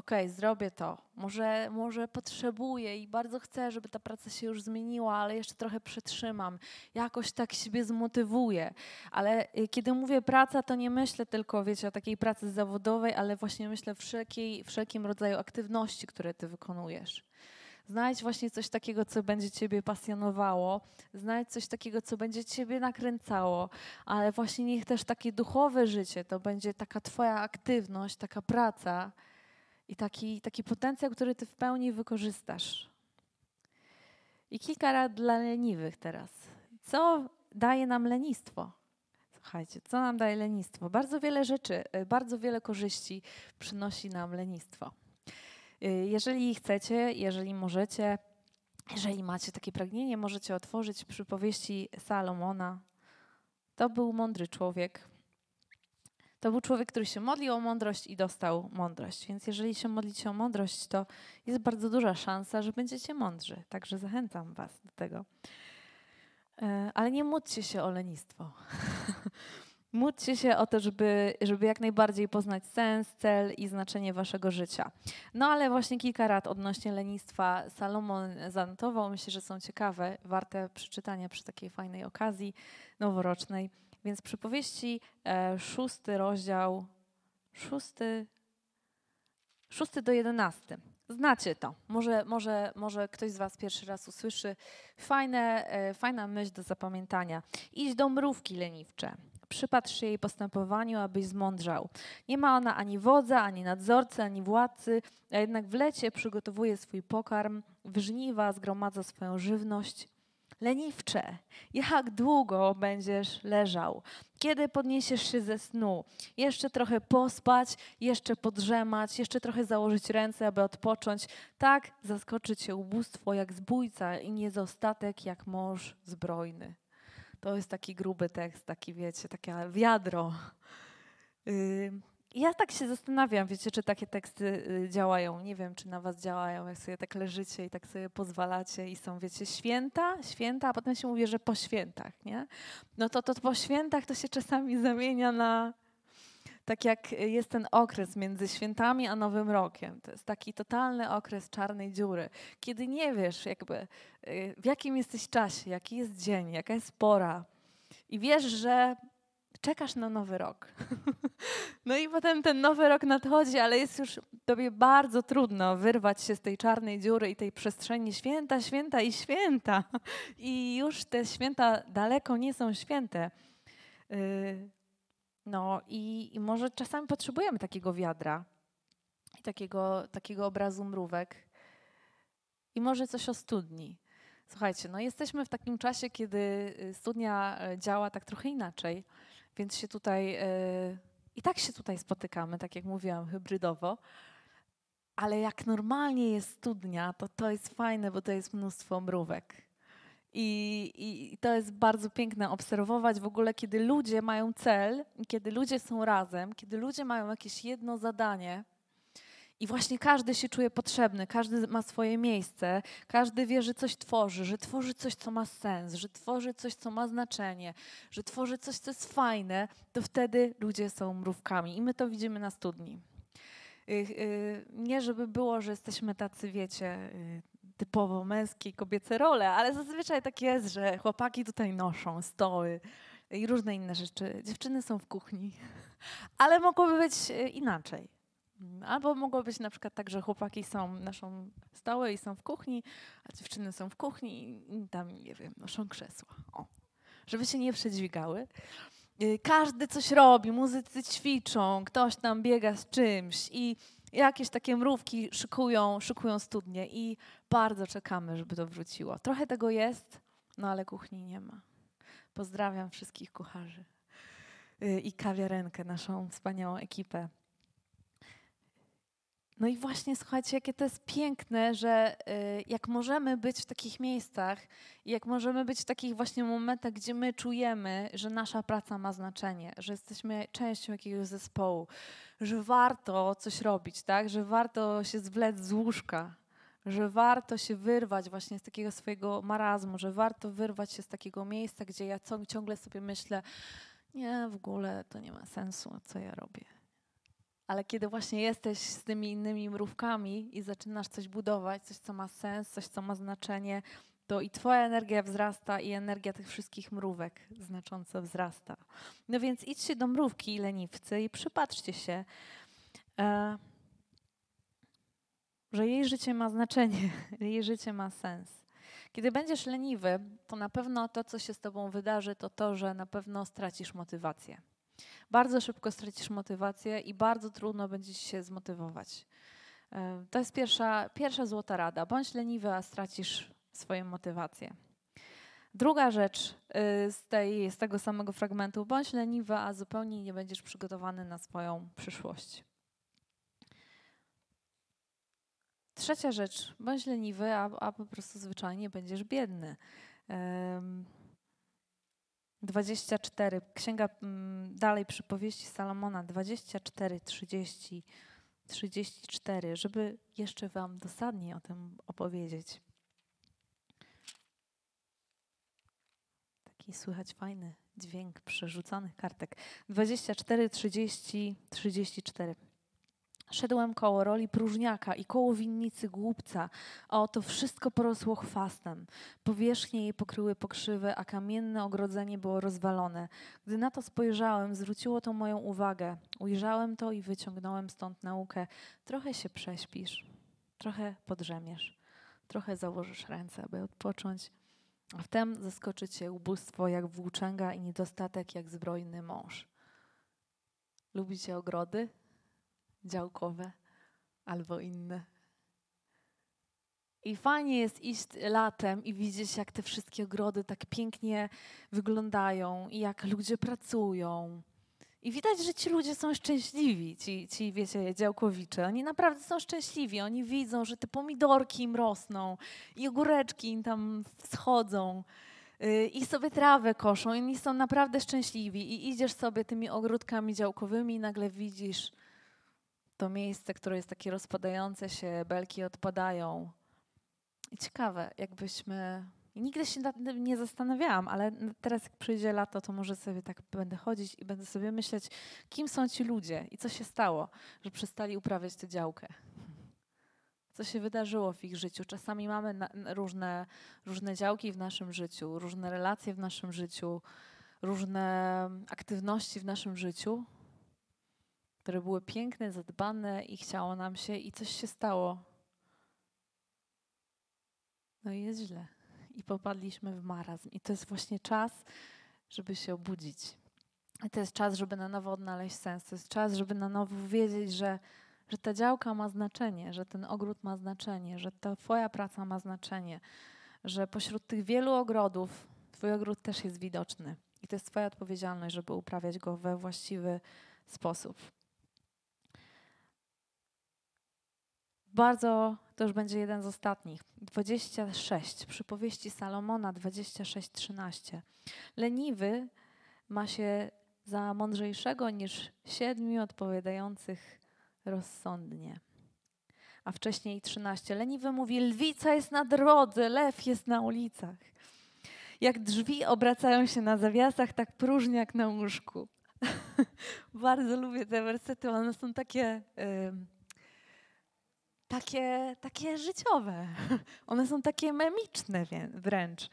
B: okej, okay, zrobię to, może, może potrzebuję i bardzo chcę, żeby ta praca się już zmieniła, ale jeszcze trochę przetrzymam, jakoś tak siebie zmotywuję. Ale y, kiedy mówię praca, to nie myślę tylko, wiecie, o takiej pracy zawodowej, ale właśnie myślę wszelkiej, wszelkim rodzaju aktywności, które ty wykonujesz. Znajdź właśnie coś takiego, co będzie Ciebie pasjonowało, znajdź coś takiego, co będzie Ciebie nakręcało, ale właśnie niech też takie duchowe życie to będzie taka Twoja aktywność, taka praca i taki, taki potencjał, który Ty w pełni wykorzystasz. I kilka rad dla leniwych teraz. Co daje nam lenistwo? Słuchajcie, co nam daje lenistwo? Bardzo wiele rzeczy, y, bardzo wiele korzyści przynosi nam lenistwo. Y, jeżeli chcecie, jeżeli możecie, jeżeli macie takie pragnienie, możecie otworzyć przypowieści Salomona. To był mądry człowiek. To był człowiek, który się modlił o mądrość i dostał mądrość. Więc jeżeli się modlicie o mądrość, to jest bardzo duża szansa, że będziecie mądrzy. Także zachęcam Was do tego. Y, ale nie módlcie się o lenistwo. Módlcie się o to, żeby, żeby jak najbardziej poznać sens, cel i znaczenie waszego życia. No ale właśnie kilka rad odnośnie lenistwa Salomon zanotował. Myślę, że są ciekawe, warte przeczytania przy takiej fajnej okazji noworocznej. Więc przypowieści e, szósty rozdział, szósty, szósty do jedenasty. Znacie to. Może, może, może ktoś z Was pierwszy raz usłyszy. Fajne, e, fajna myśl do zapamiętania. Idź do mrówki leniwcze przypatrz się jej postępowaniu, abyś zmądrzał. Nie ma ona ani wodza, ani nadzorcy, ani władcy, a jednak w lecie przygotowuje swój pokarm, w żniwa zgromadza swoją żywność. Leniwcze, jak długo będziesz leżał? Kiedy podniesiesz się ze snu? Jeszcze trochę pospać, jeszcze podrzemać, jeszcze trochę założyć ręce, aby odpocząć. Tak zaskoczy cię ubóstwo jak zbójca i niezostatek jak mąż zbrojny. To jest taki gruby tekst, taki wiecie, takie wiadro. Ja tak się zastanawiam, wiecie, czy takie teksty y, działają. Nie wiem, czy na was działają, jak sobie tak leżycie i tak sobie pozwalacie i są, wiecie, święta, święta, a potem się mówi, że po świętach, nie? No to, to po świętach to się czasami zamienia na tak jak jest ten okres między świętami a Nowym Rokiem. To jest taki totalny okres czarnej dziury, kiedy nie wiesz jakby y, w jakim jesteś czasie, jaki jest dzień, jaka jest pora i wiesz, że czekasz na nowy rok. No i potem ten nowy rok nadchodzi, ale jest już tobie bardzo trudno wyrwać się z tej czarnej dziury i tej przestrzeni święta, święta i święta. I już te święta daleko nie są święte. Y, no i, i może czasami potrzebujemy takiego wiadra i takiego, takiego obrazu mrówek. I może coś o studni. Słuchajcie, no jesteśmy w takim czasie, kiedy y, studnia e, działa tak trochę inaczej, więc się tutaj yy, i tak się tutaj spotykamy, tak jak mówiłam, hybrydowo. Ale jak normalnie jest studnia, to to jest fajne, bo to jest mnóstwo mrówek. I, I, to jest bardzo piękne obserwować w ogóle, kiedy ludzie mają cel, kiedy ludzie są razem, kiedy ludzie mają jakieś jedno zadanie i właśnie każdy się czuje potrzebny, każdy ma swoje miejsce, każdy wie, że coś tworzy, że tworzy coś, co ma sens, że tworzy coś, co ma znaczenie, że tworzy coś, co jest fajne, to wtedy ludzie są mrówkami i my to widzimy na studni. Y, y, nie, żeby było, że jesteśmy tacy, wiecie, y, typowo męskie, kobiece role, ale zazwyczaj tak jest, że chłopaki tutaj noszą stoły i różne inne rzeczy. Dziewczyny są w kuchni, ale mogłoby być inaczej. Albo mogło być na przykład tak, że chłopaki są, noszą stoły i są w kuchni, a dziewczyny są w kuchni i tam, nie wiem, noszą krzesła. O. Żeby się nie przedźwigały. E, każdy coś robi, muzycy ćwiczą, ktoś tam biega z czymś i jakieś takie mrówki szykują, szykują studnie i bardzo czekamy, żeby to wróciło. Trochę tego jest, no ale kuchni nie ma. Pozdrawiam wszystkich kucharzy y, i kawiarenkę, naszą wspaniałą ekipę. No i właśnie słuchajcie, jakie to jest piękne, że y, jak możemy być w takich miejscach, jak możemy być w takich właśnie momentach, gdzie my czujemy, że nasza praca ma znaczenie, że jesteśmy częścią jakiegoś zespołu, że warto coś robić, tak? Że warto się zwlec z łóżka, że warto się wyrwać właśnie z takiego swojego marazmu, że warto wyrwać się z takiego miejsca, gdzie ja ciągle sobie myślę, nie, w ogóle to nie ma sensu, co ja robię. Ale kiedy właśnie jesteś z tymi innymi mrówkami i zaczynasz coś budować, coś, co ma sens, coś, co ma znaczenie, to i Twoja energia wzrasta, i energia tych wszystkich mrówek znacząco wzrasta. No więc idźcie do mrówki, leniwcy, i przypatrzcie się, e, że jej życie ma znaczenie, jej życie ma sens. Kiedy będziesz leniwy, to na pewno to, co się z Tobą wydarzy, to to, że na pewno stracisz motywację. Bardzo szybko stracisz motywację i bardzo trudno będzie Ci się zmotywować. E, to jest pierwsza, pierwsza złota rada. Bądź leniwy, a stracisz swoją motywację. Druga rzecz y, z, tej, z tego samego fragmentu, bądź leniwy, a zupełnie nie będziesz przygotowany na swoją przyszłość. Trzecia rzecz, bądź leniwy, a, a po prostu zwyczajnie będziesz biedny. 24, księga mm, dalej przypowieści Salomona 24, 30, 34, żeby jeszcze Wam dosadnie o tym opowiedzieć. Taki słychać fajny dźwięk przerzucanych kartek. 24, 30, 34. Szedłem koło roli próżniaka i koło winnicy głupca, a oto wszystko porosło chwastem. Powierzchnie jej pokryły pokrzywy, a kamienne ogrodzenie było rozwalone. Gdy na to spojrzałem, zwróciło to moją uwagę. Ujrzałem to i wyciągnąłem stąd naukę. Trochę się prześpisz, trochę podrzemiesz, trochę założysz ręce, aby odpocząć. A wtem zaskoczy cię ubóstwo jak włóczęga i niedostatek jak zbrojny mąż. Lubicie ogrody? Działkowe albo inne. I fajnie jest iść latem i widzieć, jak te wszystkie ogrody tak pięknie wyglądają i jak ludzie pracują. I widać, że ci ludzie są szczęśliwi, ci, ci wiecie, działkowicze. Oni naprawdę są szczęśliwi. Oni widzą, że te pomidorki im rosną i ogóreczki im tam wschodzą yy, i sobie trawę koszą. I oni są naprawdę szczęśliwi. I idziesz sobie tymi ogródkami działkowymi i nagle widzisz to miejsce, które jest takie rozpadające się, belki odpadają. I ciekawe, jakbyśmy. Nigdy się nad tym nie zastanawiałam, ale teraz, jak przyjdzie lato, to może sobie tak będę chodzić i będę sobie myśleć, kim są ci ludzie i co się stało, że przestali uprawiać tę działkę. Co się wydarzyło w ich życiu? Czasami mamy na, różne, różne działki w naszym życiu, różne relacje w naszym życiu, różne aktywności w naszym życiu, które były piękne, zadbane i chciało nam się i coś się stało. No i jest źle. I popadliśmy w marazm. I to jest właśnie czas, żeby się obudzić. I to jest czas, żeby na nowo odnaleźć sens. To jest czas, żeby na nowo wiedzieć, że, że ta działka ma znaczenie, że ten ogród ma znaczenie, że ta Twoja praca ma znaczenie, że pośród tych wielu ogrodów Twój ogród też jest widoczny. I to jest Twoja odpowiedzialność, żeby uprawiać go we właściwy sposób. Bardzo, to już będzie jeden z ostatnich. 26, przypowieści Salomona 26:13. Leniwy ma się za mądrzejszego niż siedmiu odpowiadających rozsądnie. A wcześniej 13. Leniwy mówi: Lwica jest na drodze, lew jest na ulicach. Jak drzwi obracają się na zawiasach, tak próżniak na łóżku. Bardzo lubię te wersety, one są takie. Takie, takie życiowe. One są takie memiczne wręcz.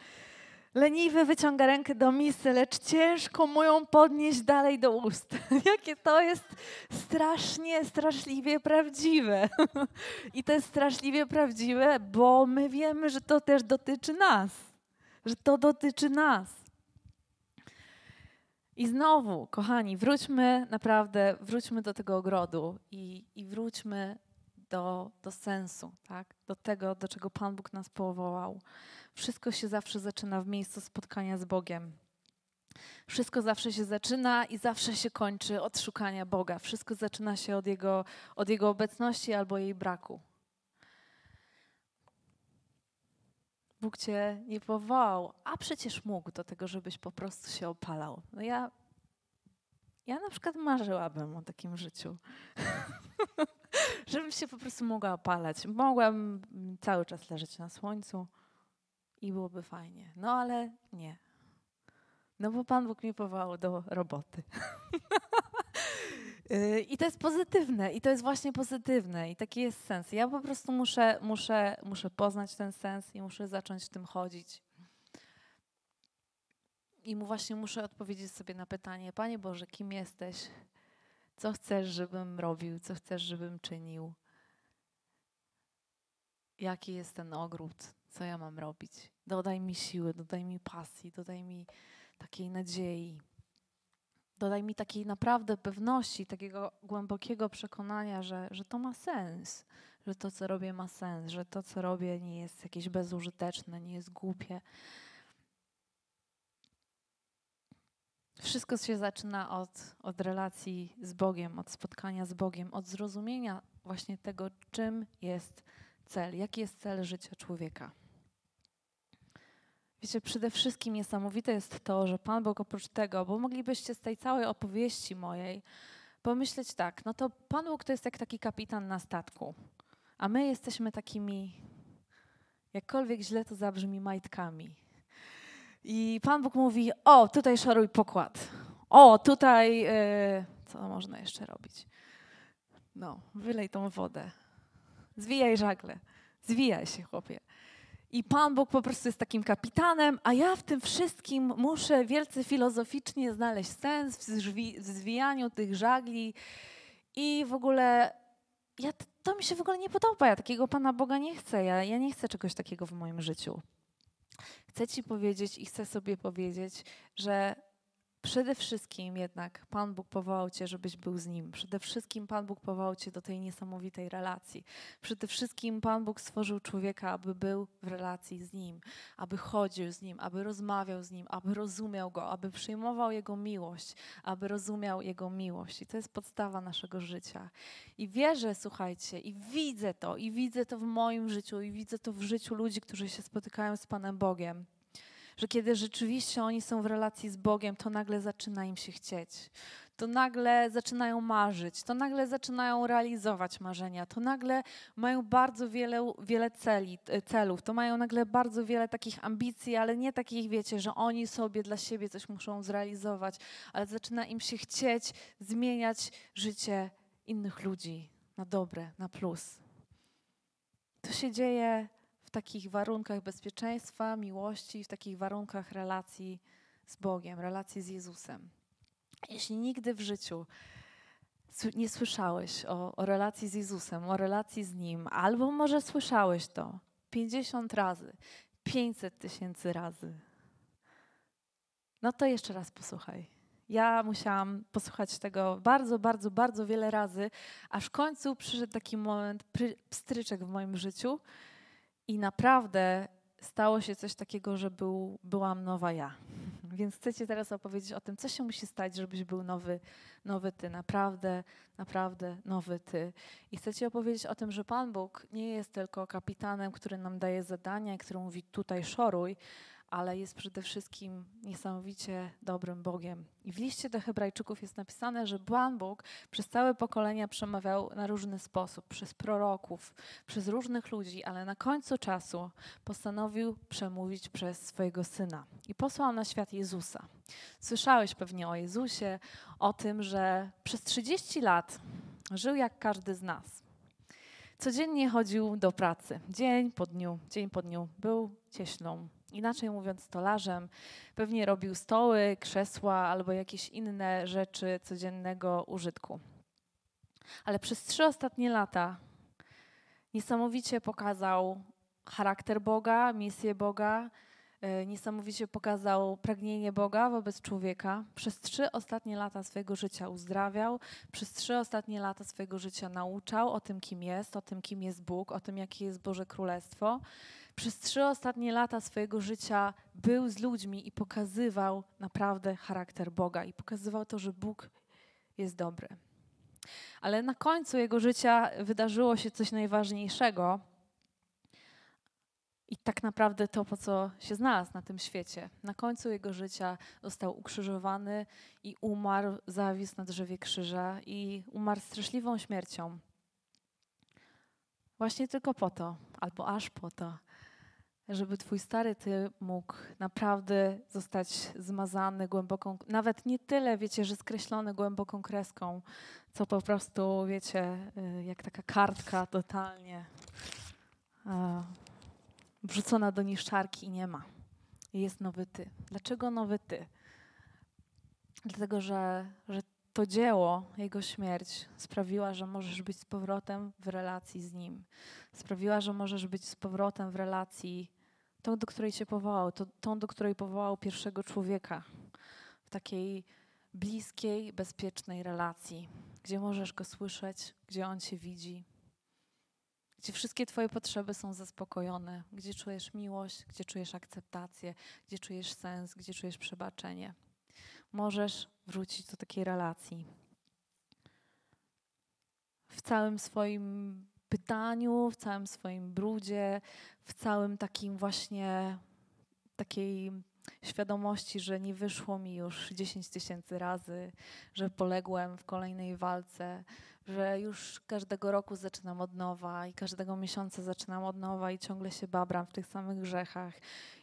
B: Leniwy wyciąga rękę do misy, lecz ciężko mu ją podnieść dalej do ust. Jakie to jest strasznie, straszliwie prawdziwe. I to jest straszliwie prawdziwe, bo my wiemy, że to też dotyczy nas. Że to dotyczy nas. I znowu, kochani, wróćmy naprawdę, wróćmy do tego ogrodu i, i wróćmy do, do sensu, tak? do tego, do czego Pan Bóg nas powołał. Wszystko się zawsze zaczyna w miejscu spotkania z Bogiem. Wszystko zawsze się zaczyna i zawsze się kończy od szukania Boga. Wszystko zaczyna się od Jego, od jego obecności albo jej braku. Bóg cię nie powołał, a przecież mógł do tego, żebyś po prostu się opalał. No ja, ja na przykład marzyłabym o takim życiu. żebym się po prostu mogła opalać. Mogłam cały czas leżeć na słońcu i byłoby fajnie. No ale nie. No bo Pan Bóg mnie powołał do roboty. Yy, I to jest pozytywne, i to jest właśnie pozytywne, i taki jest sens. Ja po prostu muszę, muszę, muszę poznać ten sens i muszę zacząć w tym chodzić. I mu właśnie muszę odpowiedzieć sobie na pytanie: Panie Boże, kim jesteś? Co chcesz, żebym robił? Co chcesz, żebym czynił? Jaki jest ten ogród? Co ja mam robić? Dodaj mi siły, dodaj mi pasji, dodaj mi takiej nadziei. Dodaj mi takiej naprawdę pewności, takiego głębokiego przekonania, że, że to ma sens, że to, co robię, ma sens, że to, co robię, nie jest jakieś bezużyteczne, nie jest głupie. Wszystko się zaczyna od, od relacji z Bogiem, od spotkania z Bogiem, od zrozumienia właśnie tego, czym jest cel, jaki jest cel życia człowieka. Wiecie, przede wszystkim niesamowite jest to, że Pan Bóg oprócz tego, bo moglibyście z tej całej opowieści mojej pomyśleć tak, no to Pan Bóg to jest jak taki kapitan na statku, a my jesteśmy takimi, jakkolwiek źle to zabrzmi, majtkami. I Pan Bóg mówi, o, tutaj szoruj pokład, o, tutaj, yy, co można jeszcze robić? No, wylej tą wodę, zwijaj żagle, zwijaj się, chłopie. I Pan Bóg po prostu jest takim kapitanem, a ja w tym wszystkim muszę wielce filozoficznie znaleźć sens w, zwi- w zwijaniu tych żagli. I w ogóle ja, to mi się w ogóle nie podoba. Ja takiego Pana Boga nie chcę. Ja, ja nie chcę czegoś takiego w moim życiu. Chcę Ci powiedzieć i chcę sobie powiedzieć, że Przede wszystkim jednak Pan Bóg powołał Cię, żebyś był z Nim. Przede wszystkim Pan Bóg powołał Cię do tej niesamowitej relacji. Przede wszystkim Pan Bóg stworzył człowieka, aby był w relacji z Nim, aby chodził z Nim, aby rozmawiał z Nim, aby rozumiał Go, aby przyjmował Jego miłość, aby rozumiał Jego miłość. I to jest podstawa naszego życia. I wierzę, słuchajcie, i widzę to, i widzę to w moim życiu, i widzę to w życiu ludzi, którzy się spotykają z Panem Bogiem że kiedy rzeczywiście oni są w relacji z Bogiem, to nagle zaczyna im się chcieć. To nagle zaczynają marzyć, to nagle zaczynają realizować marzenia, to nagle mają bardzo wiele, wiele celi, celów, to mają nagle bardzo wiele takich ambicji, ale nie takich, wiecie, że oni sobie dla siebie coś muszą zrealizować, ale zaczyna im się chcieć zmieniać życie innych ludzi na dobre, na plus. To się dzieje w takich warunkach bezpieczeństwa, miłości, w takich warunkach relacji z Bogiem, relacji z Jezusem. Jeśli nigdy w życiu nie słyszałeś o, o, relacji z Jezusem, o relacji z Nim, albo może słyszałeś to 50 razy, 500 tysięcy razy, no to jeszcze raz posłuchaj. Ja musiałam posłuchać tego bardzo, bardzo, bardzo wiele razy, aż w końcu przyszedł taki moment, pstryczek w moim życiu, i naprawdę stało się coś takiego, że był, byłam nowa ja. Więc chcę Ci teraz opowiedzieć o tym, co się musi stać, żebyś był nowy, nowy Ty, naprawdę, naprawdę nowy Ty. I chcę Ci opowiedzieć o tym, że Pan Bóg nie jest tylko kapitanem, który nam daje zadania, który mówi tutaj szoruj, ale jest przede wszystkim niesamowicie dobrym Bogiem. I w liście do Hebrajczyków jest napisane, że Pan Bóg przez całe pokolenia przemawiał na różny sposób, przez proroków, przez różnych ludzi, ale na końcu czasu postanowił przemówić przez swojego syna i posłał na świat Jezusa. Słyszałeś pewnie o Jezusie, o tym, że przez 30 lat żył jak każdy z nas. Codziennie chodził do pracy, dzień po dniu, dzień po dniu. Był cieślą, inaczej mówiąc stolarzem, pewnie robił stoły, krzesła albo jakieś inne rzeczy codziennego użytku. Ale przez trzy ostatnie lata niesamowicie pokazał charakter Boga, misję Boga, niesamowicie pokazał pragnienie Boga wobec człowieka. Przez trzy ostatnie lata swojego życia uzdrawiał, przez trzy ostatnie lata swojego życia nauczał o tym, kim jest, o tym, kim jest Bóg, o tym, jakie jest Boże Królestwo przez trzy ostatnie lata swojego życia był z ludźmi i pokazywał naprawdę charakter Boga i pokazywał to, że Bóg jest dobry. Ale na końcu jego życia wydarzyło się coś najważniejszego. I tak naprawdę to, po co się znalazł na tym świecie. Na końcu jego życia został ukrzyżowany i umarł, zawisł na drzewie krzyża i umarł straszliwą śmiercią. Właśnie tylko po to, albo aż po to, żeby Twój stary Ty mógł naprawdę zostać zmazany głęboką, nawet nie tyle, wiecie, że skreślony głęboką kreską, co po prostu, wiecie, y, jak taka kartka totalnie wrzucona do niszczarki i nie ma. Jest nowy Ty. Dlaczego nowy Ty? Dlatego, że, że to dzieło, Jego śmierć sprawiła, że możesz być z powrotem w relacji z Nim. Sprawiła, że możesz być z powrotem w relacji tą, do której Cię powołał, to, tą, do której powołał pierwszego człowieka. W takiej bliskiej, bezpiecznej relacji, gdzie możesz Go słyszeć, gdzie On Cię widzi, gdzie wszystkie Twoje potrzeby są zaspokojone, gdzie czujesz miłość, gdzie czujesz akceptację, gdzie czujesz sens, gdzie czujesz przebaczenie. Możesz wrócić do takiej relacji. W całym swoim pytaniu, w całym swoim brudzie, w całym takim właśnie takiej świadomości, że nie wyszło mi już 10 tysięcy razy, że poległem w kolejnej walce, że już każdego roku zaczynam od nowa i każdego miesiąca zaczynam od nowa i ciągle się babram w tych samych grzechach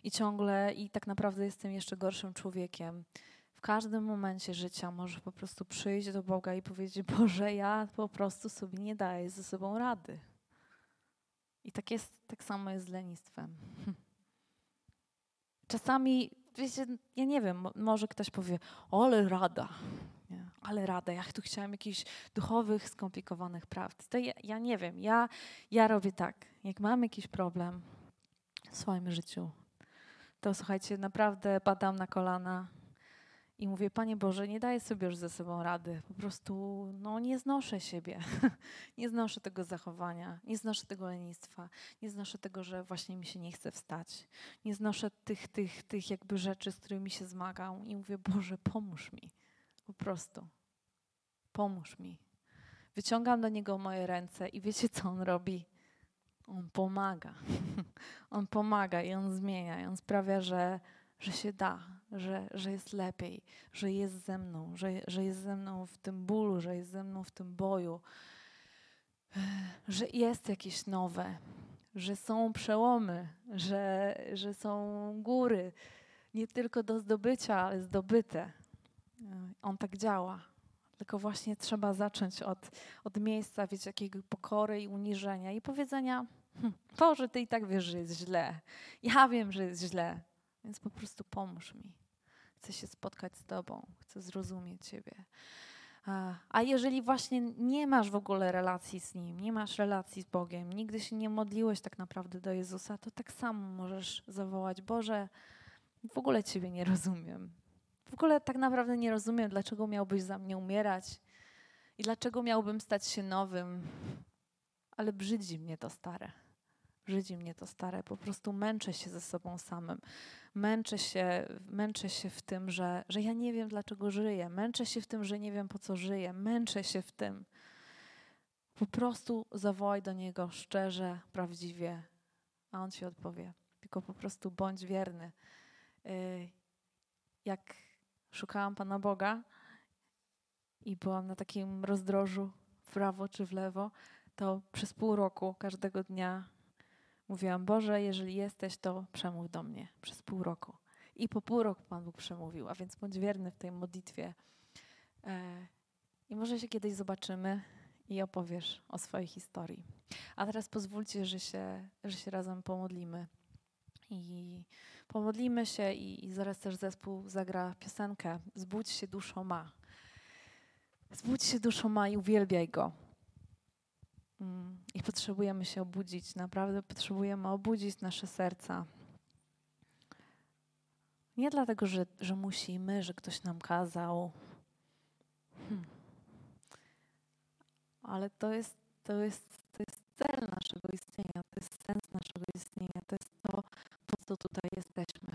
B: i ciągle i tak naprawdę jestem jeszcze gorszym człowiekiem. W każdym momencie życia możesz po prostu przyjść do Boga i powiedzieć: Boże, ja po prostu sobie nie daję ze sobą rady. I tak jest, tak samo jest z lenistwem. Czasami, wiecie, ja nie wiem, może ktoś powie, ale rada? Ale rada, ja tu chciałam jakichś duchowych, skomplikowanych prawd. To ja, ja nie wiem, ja, ja robię tak, jak mam jakiś problem w swoim życiu, to słuchajcie, naprawdę padam na kolana i mówię, Panie Boże, nie daję sobie już ze sobą rady. Po prostu no, nie znoszę siebie. nie znoszę tego zachowania, nie znoszę tego lenistwa, nie znoszę tego, że właśnie mi się nie chce wstać. Nie znoszę tych, tych, tych jakby rzeczy, z którymi się zmagam i mówię, Boże, pomóż mi. Po prostu. Pomóż mi. Wyciągam do Niego moje ręce i wiecie, co On robi? On pomaga. on pomaga i On zmienia i On sprawia, że że się da, że, że jest lepiej, że jest ze mną, że, że jest ze mną w tym bólu, że jest ze mną w tym boju, że jest jakieś nowe, że są przełomy, że, że są góry, nie tylko do zdobycia, ale zdobyte. On tak działa. Tylko właśnie trzeba zacząć od, od miejsca, wiecie, jakiego pokory i uniżenia i powiedzenia, hm, Boże, Ty i tak wiesz, że jest źle. Ja wiem, że jest źle. Więc po prostu pomóż mi. Chcę się spotkać z Tobą, chcę zrozumieć Ciebie. A jeżeli właśnie nie masz w ogóle relacji z Nim, nie masz relacji z Bogiem, nigdy się nie modliłeś tak naprawdę do Jezusa, to tak samo możesz zawołać: Boże, w ogóle Ciebie nie rozumiem. W ogóle tak naprawdę nie rozumiem, dlaczego miałbyś za mnie umierać i dlaczego miałbym stać się nowym, ale brzydzi mnie to stare. Brzydzi mnie to stare, po prostu męczę się ze sobą samym. Męczę się, męczę się w tym, że, że ja nie wiem, dlaczego żyję. Męczę się w tym, że nie wiem, po co żyję. Męczę się w tym. Po prostu zawołaj do Niego szczerze, prawdziwie, a On ci odpowie. Tylko po prostu bądź wierny. Y, jak szukałam Pana Boga i byłam na takim rozdrożu w prawo czy w lewo, to przez pół roku każdego dnia Mówiłam, Boże, jeżeli jesteś, to przemów do mnie przez pół roku. I po pół roku Pan Bóg przemówił, a więc bądź wierny w tej modlitwie. E, I może się kiedyś zobaczymy i opowiesz o swojej historii. A teraz pozwólcie, że się, że się razem pomodlimy. I pomodlimy się i, i zaraz też zespół zagra piosenkę Zbudź się duszą ma. Zbudź się duszą ma i uwielbiaj Go. Mm, I potrzebujemy się obudzić, naprawdę potrzebujemy obudzić nasze serca. Nie dlatego, że, że musimy, że ktoś nam kazał, hmm. ale to jest, to, jest, to jest cel naszego istnienia, to jest sens naszego istnienia, to jest to, po co tutaj jesteśmy.